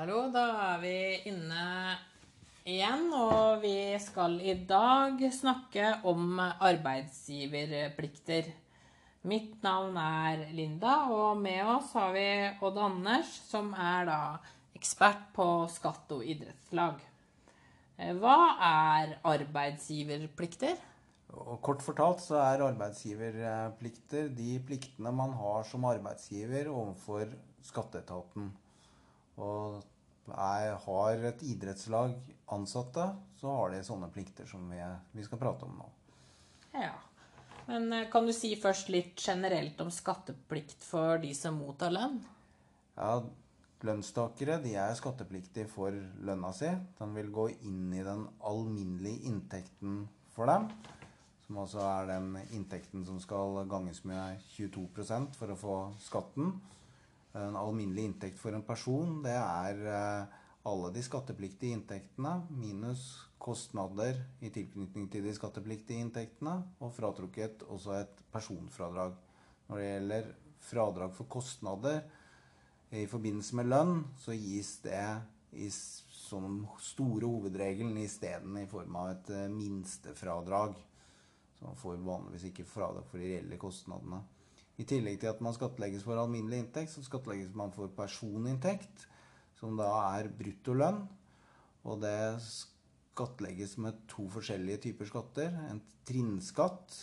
Hallo, da er vi inne igjen, og vi skal i dag snakke om arbeidsgiverplikter. Mitt navn er Linda, og med oss har vi Odd Anders, som er da ekspert på skatt og idrettslag. Eh, Hva er arbeidsgiverplikter? Kort fortalt så er arbeidsgiverplikter de pliktene man har som arbeidsgiver overfor skatteetaten. Og er, har et idrettslag ansatte, så har de sånne plikter som vi, vi skal prate om nå. Ja. Men eh, kan du si først litt generelt om skatteplikt for de som mottar lønn? Ja, lønnstakere de er skattepliktige for lønna si. Den vil gå inn i den alminnelige inntekten for dem. Som altså er den inntekten som skal ganges med 22% for å få skatten. En alminnelig inntekt for en person, det er eh, alle de skattepliktige inntektene minus kostnader i tilknytning til de skattepliktige inntektene, og fratrukket også et personfradrag. Når det gjelder fradrag for kostnader i forbindelse med lønn, så gis det i, som store hovedregelen isteden i form av et eh, minstefradrag. Så man får vanligvis ikke fradrag for de reelle kostnadene. I tillegg til at man skattlegges for alminnelig inntekt, så skattlegges man for personinntekt, som da er bruttolønn. Og det skattlegges med to forskjellige typer skatter. En trinnskatt,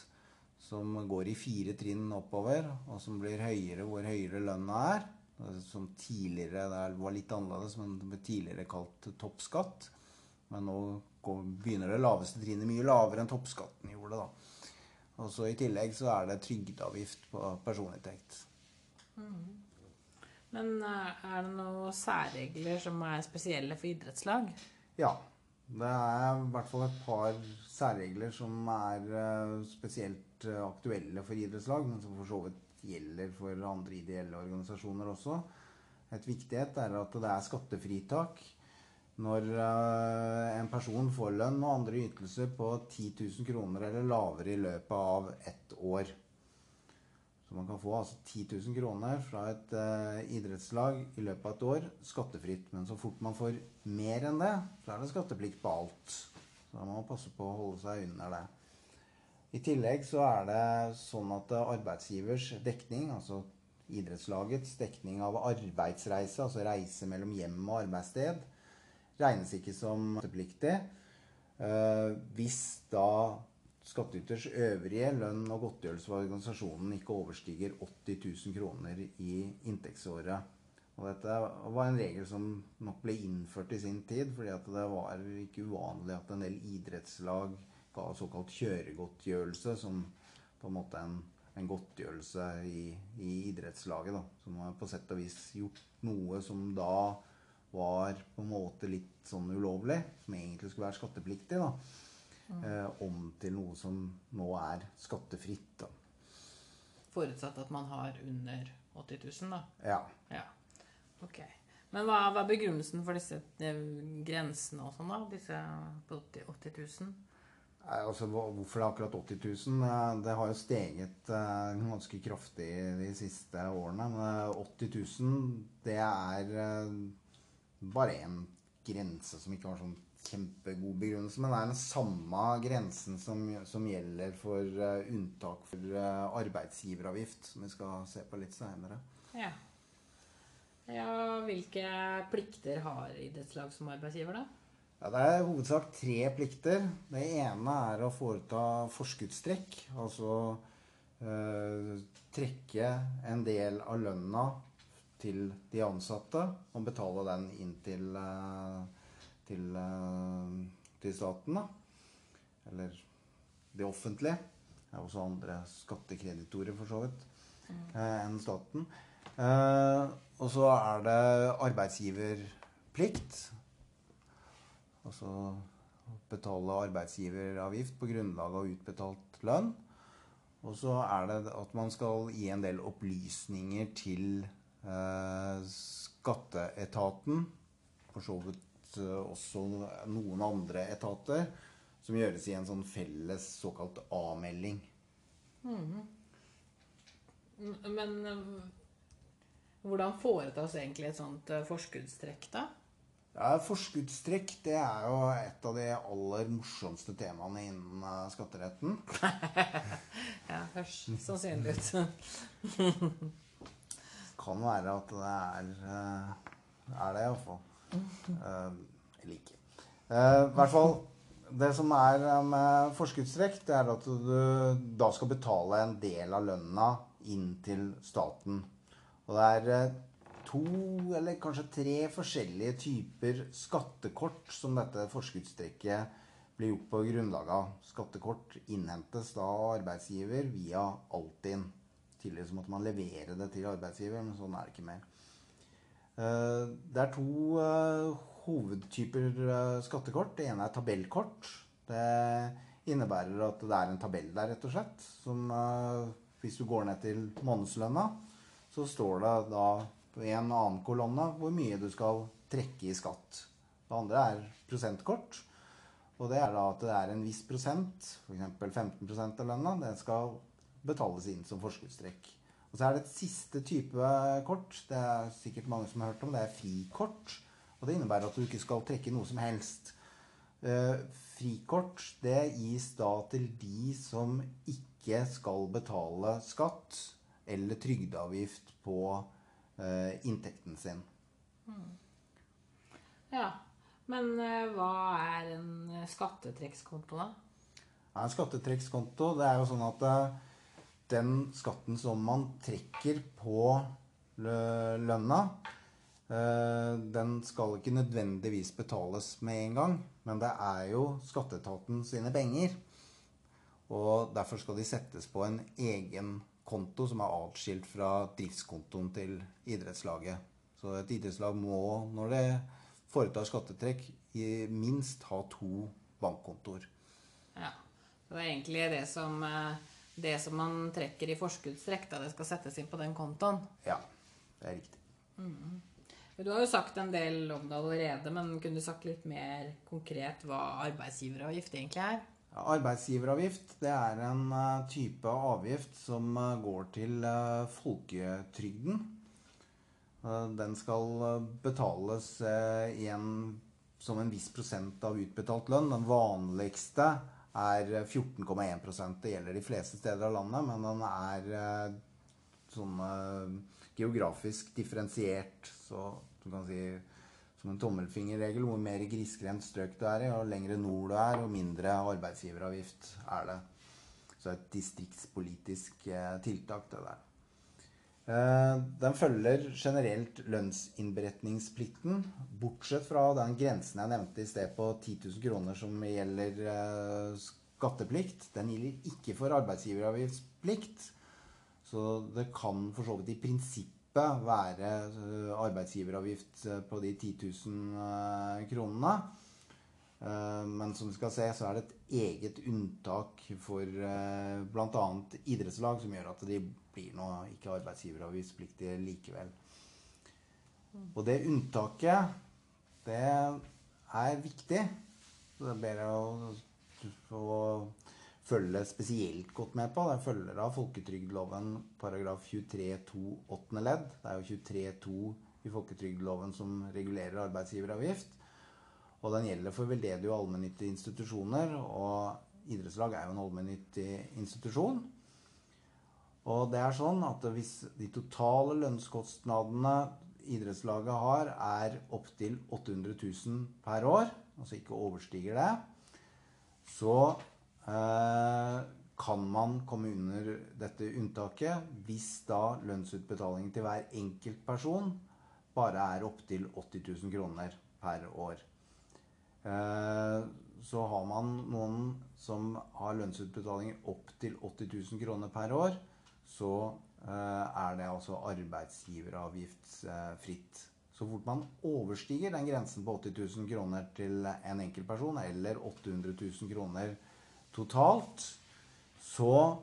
som går i fire trinn oppover, og som blir høyere hvor høyere lønna er. Som tidligere, det var litt annerledes, men det ble tidligere kalt toppskatt. Men nå begynner det laveste trinnet mye lavere enn toppskatten gjorde da. Og så I tillegg så er det trygdeavgift på personinntekt. Men eh, er det noen særregler som er spesielle for idrettslag? Ja. Det er i hvert fall et par særregler som er eh, spesielt eh, aktuelle for idrettslag, men som for så vidt gjelder for andre ideelle organisasjoner også. Et viktighet er at det er skattefritak når eh, en person får lønn og andre ytelser på 10 000 kroner eller lavere i løpet av ett år. Så man kan få altså 10 000 kroner fra et eh, idrettslag i løpet av et år skattefritt. Men så fort man får mer enn det, så er det skatteplikt på alt. Så da må man passe på å holde seg under det. I tillegg så er det sånn at eh, arbeidsgivers dekning, altså idrettslagets dekning av arbeidsreise, altså reise mellom hjem og arbeidssted, regnes ikke som skattepliktig eh, hvis da skattyters øvrige lønn og godtgjørelse for organisasjonen ikke overstiger 80 000 kroner i inntektsåret. Og dette var en regel som nok ble innført i sin tid, fordi det var ikke uvanlig at en del idrettslag ga såkalt kjøregodtgjørelse, som på en måte en, en godtgjørelse i, i idrettslaget. Da, som har på sett og vis gjort noe som da var på en måte litt sånn ulovlig, som egentlig skulle være skattepliktig, da, eh, om til noe som nå er skattefritt. Da. Forutsatt at man har under 80 000, da. Ja. Ja. Ok. Men hva, hva er begrunnelsen for disse eh, grensene og sånn, da? Disse på 80, 80 000? Nei, Altså, hvorfor det er akkurat 80 000? eh, Det har jo steget eh, ganske kraftig de siste årene. Men eh, 80 000, det er eh, bare en grense som ikke har sånn kjempegod begrunnelse. Men det er den samme grensen som, som gjelder for uh, unntak for uh, arbeidsgiveravgift, som vi skal se på litt senere. Ja. ja. Hvilke plikter har idrettslag som arbeidsgiver, da? Ja, Det er hovedsak tre plikter. Det ene er å foreta forskuddstrekk. Altså eh, trekke en del av lønna til de ansatte og betale den inn til, eh, til, eh, til staten. Da. Eller det offentlige. Det er også andre skattekreditorer, for så vidt, eh, enn staten. Og så er det arbeidsgiverplikt. Altså betale arbeidsgiveravgift på grunnlag av utbetalt lønn. Og så er det at man skal gi en del opplysninger til skatteetaten. For så vidt eh, også noen andre etater. Som gjøres i en sånn felles såkalt A-melding. Mm. Men eh, hvordan foretas egentlig et sånt eh, forskuddstrekk, da? Ja, Forskuddstrekk det er jo et av de aller morsomste temaene innen eh, skatteretten. Ja, hørs sannsynlig ut. Kan være at det er eh, er det iallfall. Uh, eller ikke. Eh, I hvert fall Det som er eh, med forskuddstrekk, det er at du da skal betale en del av lønna inn til staten. Og det er eh, to eller kanskje tre forskjellige typer skattekort som dette forskuddstrekket blir gjort på grunnlag av. Skattekort innhentes da arbeidsgiver via Altinn. Tidligere så måtte man levere det til arbeidsgiver, men sånn er det ikke mer. Eh, Det er to eh, hovedtyper eh, skattekort. Det ene er tabellkort. Det innebærer at det er en tabell der, rett og slett. Som hvis du går ned til månedslønna, så står det da på en annen kolonne hvor mye du skal trekke i skatt. Det andre er prosentkort. Og det er da at det er en viss prosent, f.eks. 15% av lønna, det skal betales inn som forskuddstrekk. Og så er det et siste type kort, det er sikkert mange som har hørt om, det er frikort. Og det innebærer at du ikke skal trekke noe som helst. Uh, frikort det gis da til de som ikke skal betale skatt eller trygdeavgift på uh, inntekten sin. Ja. Men uh, hva er en eh, skattetrekkskonto, da? Ja, en skattetrekkskonto, det er jo sånn at eh, den skatten som man trekker på lønna, eh, den skal ikke nødvendigvis betales med en gang, men det er jo skatteetaten sine penger. Og derfor skal de settes på en egen konto som er atskilt fra driftskontoen til idrettslaget. Så et idrettslag må, når det foretar skattetrekk, minst ha to bankkontoer. Ja. Det er egentlig det som, eh, det som man trekker i forskuddstrekk, da det skal settes inn på den kontoen. Ja, det er riktig. Du har jo sagt en del om det allerede, men kunne du sagt litt mer konkret hva arbeidsgiveravgift egentlig er? Arbeidsgiveravgift det er en eh, type avgift som eh, går til eh, folketrygden. Den skal betales igjen som en viss prosent av utbetalt lønn. Den vanligste er eh, 14,1% Det gjelder de fleste steder av landet, men den er eh, sånn eh, geografisk differensiert. Så du kan si som en tommelfingerregel. Hvor mer grisgrendt strøk du er i, og lengre nord du er, og mindre arbeidsgiveravgift er det. Så et distriktspolitisk eh, tiltak, det der. Eh, Den følger generelt lønnsinnberetningsplikten, bortsett fra den grensen jeg nevnte i sted på 10 000 kroner som gjelder eh, skatteplikt. Den gjelder ikke for arbeidsgiveravgiftsplikt. Så det kan for så vidt i prinsippet være eh, arbeidsgiveravgift på de 10 000 eh, kronene. Men som du skal se, så er det et eget unntak for bl.a. idrettslag som gjør at de blir nå ikke arbeidsgiveravgiftspliktige likevel. Og det unntaket, det er viktig. Så det ber jeg å, følge spesielt godt med på. Det følger av folketrygdloven paragraf 23-2 åttende ledd. Det er jo 23-2 i folketrygdloven som regulerer arbeidsgiveravgift. Og den gjelder for veldedige og allmennyttige institusjoner. Og idrettslag er jo en allmennyttig institusjon. Og det er sånn at hvis de totale lønnskostnadene idrettslaget har, er opptil 800 000 per år, altså ikke overstiger det, så eh, kan man komme under dette unntaket hvis da lønnsutbetalingen til hver enkelt person bare er opptil 80 000 kroner per år. Eh, så har man noen som har lønnsutbetalinger opp til 80 000 kroner per år, så eh, er det altså arbeidsgiveravgiftsfritt. Så fort man overstiger den grensen på 80 000 kroner til en enkeltperson, eller 800 000 kroner totalt, så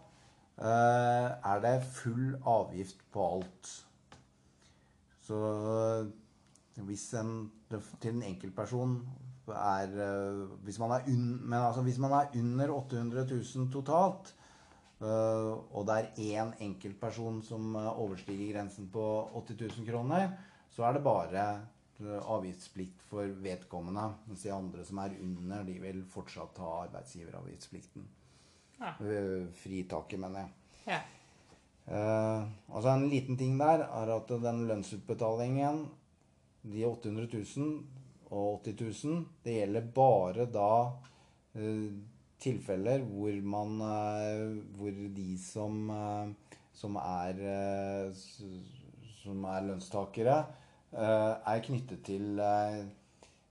eh, er det full avgift på alt. Så hvis en, til en enkeltperson er eh, hvis man er, un, altså hvis man er under 800 000 totalt, og det er én enkeltperson som eh, overstiger grensen på 80 000 kroner, så er det bare eh, avgiftsplikt for vedkommende. Mens de andre som er under, de vil fortsatt ha arbeidsgiveravgiftsplikten. Ja. Eh, Fritaket, mener jeg. Ja. Uh, altså En liten ting der er at den lønnsutbetalingen, de 800 000 og 80 000, det gjelder bare da eh, tilfeller hvor man eh, Hvor de som, eh, som er eh, som er lønnstakere, er knyttet til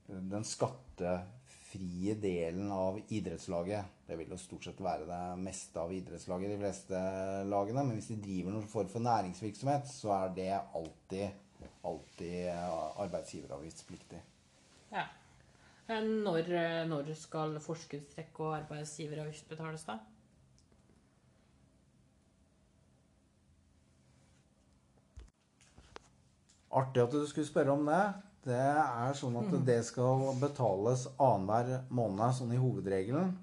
den skattefrie delen av idrettslaget. Det vil jo stort sett være det meste av idrettslaget i de fleste lagene. Men hvis de driver noen form for næringsvirksomhet, så er det alltid, alltid arbeidsgiveravgiftspliktig. ja. Eh, Når, eh, når skal forskuddstrekk og arbeidsgiveravgift betales, da? Artig at du skulle spørre om det. Det er sånn at det skal betales annenhver måned, sånn i hovedregelen.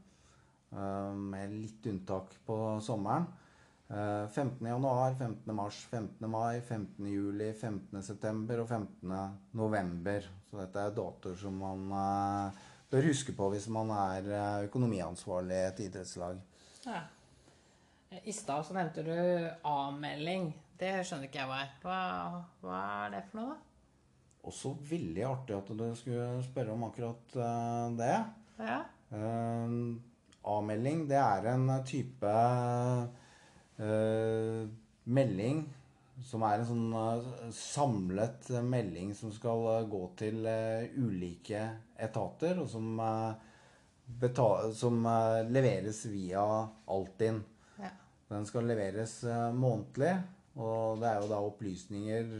eh, Med litt unntak på sommeren. Eh, 15. januar, 15. mars, 15. mai, 15. juli, 15. september og 15. november. Så dette er datoer som man eh, bør huske på hvis man er eh, økonomiansvarlig i et idrettslag. Ja. Eh, I stad så nevnte du avmelding. Det skjønner ikke jeg hva er. Hva, hva er det for noe, da? Også veldig artig at du skulle spørre om akkurat eh, det. Ja. Eh, avmelding, det er en type eh, melding som er en sånn eh, samlet melding som skal eh, gå til eh, ulike etater, og som, som leveres via Altinn. ja. Den skal leveres månedlig, og det er jo da opplysninger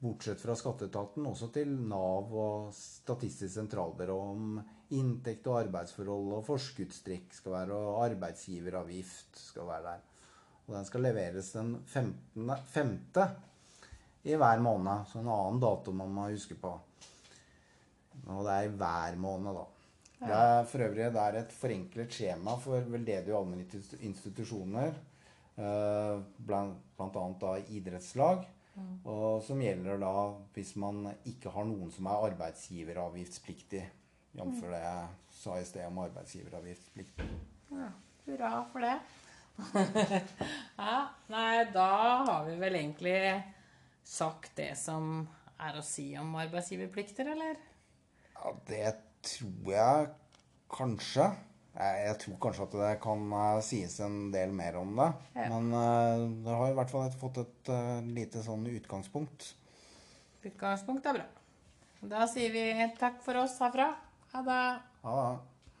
bortsett fra skatteetaten, også til Nav og Statistisk sentralbyrå om inntekt og arbeidsforhold, og forskuddstrekk skal være, og arbeidsgiveravgift skal være der. Og den skal leveres den 15. femte i hver måned, så en annen dato man må huske på. Og det er i hver måned, da. Det er for øvrig det er et forenklet skjema for veldedige allmennyttige institusjoner, eh, blant, blant annet da idrettslag, og som gjelder da hvis man ikke har noen som er arbeidsgiveravgiftspliktig, jf. det jeg sa i sted om arbeidsgiveravgiftspliktig. ja. Hurra for det. ja, nei, da har vi vel egentlig sagt det som er å si om arbeidsgiverplikter, eller? Ja, det tror jeg kanskje. Jeg, jeg tror kanskje at det kan eh, sies en del mer om det. Ja. Men uh, det har i hvert fall fått et uh, lite sånn utgangspunkt. Utgangspunkt er bra. Da sier vi takk for oss herfra. Ha det. Ha ja.